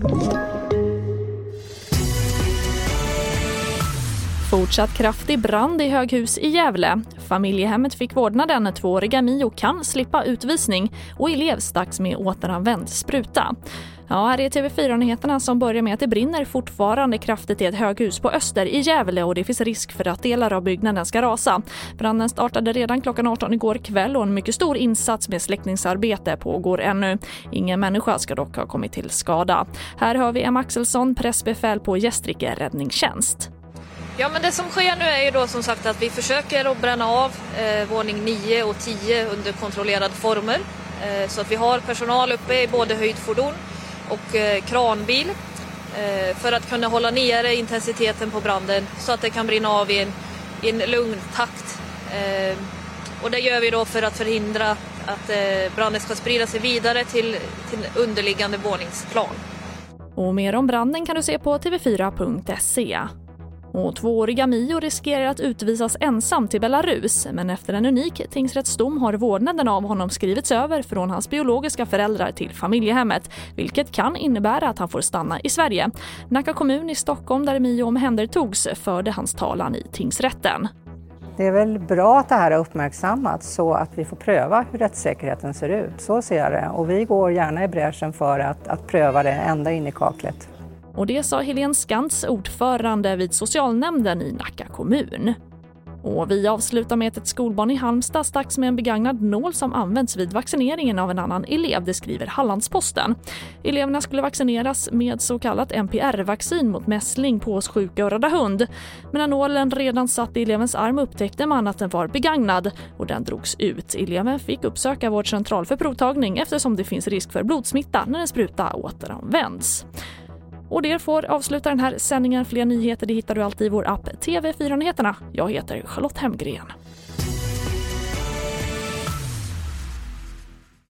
Thank you. Fortsatt kraftig brand i höghus i Gävle. Familjehemmet fick vårdnaden, tvååriga Mio kan slippa utvisning och elev stacks med återanvänd spruta. Ja, här är TV4-nyheterna som börjar med att det brinner fortfarande kraftigt i ett höghus på Öster i Gävle och det finns risk för att delar av byggnaden ska rasa. Branden startade redan klockan 18 igår kväll och en mycket stor insats med släckningsarbete pågår ännu. Ingen människa ska dock ha kommit till skada. Här hör vi Emma Axelsson, pressbefäl på Gästrike räddningstjänst. Ja, men det som sker nu är ju då som sagt att vi försöker att bränna av eh, våning 9 och 10 under kontrollerade former. Eh, så att vi har personal uppe i både höjdfordon och eh, kranbil eh, för att kunna hålla nere intensiteten på branden så att det kan brinna av i en, i en lugn takt. Eh, och det gör vi då för att förhindra att eh, branden ska sprida sig vidare till, till underliggande våningsplan. Och mer om branden kan du se på tv4.se. Och tvååriga Mio riskerar att utvisas ensam till Belarus men efter en unik tingsrättsdom har vårdnaden av honom skrivits över från hans biologiska föräldrar till familjehemmet vilket kan innebära att han får stanna i Sverige. Nacka kommun i Stockholm där Mio omhändertogs förde hans talan i tingsrätten. Det är väl bra att det här har uppmärksammats så att vi får pröva hur rättssäkerheten ser ut. Så ser jag det. Och vi går gärna i bräschen för att, att pröva det ända in i kaklet. Och det sa Helene Skantz, ordförande vid socialnämnden i Nacka kommun. Och vi avslutar med att ett skolbarn i Halmstad stacks med en begagnad nål som används vid vaccineringen av en annan elev, det skriver Hallandsposten. Eleverna skulle vaccineras med så kallat MPR-vaccin mot mässling på sjuka och röda hund. Men när nålen redan satt i elevens arm upptäckte man att den var begagnad och den drogs ut. Eleven fick uppsöka vårdcentral för provtagning eftersom det finns risk för blodsmitta när en spruta återanvänds. Och det får avsluta den här sändningen. Fler nyheter det hittar du alltid i vår app TV4 Nyheterna. Jag heter Charlotte Hemgren.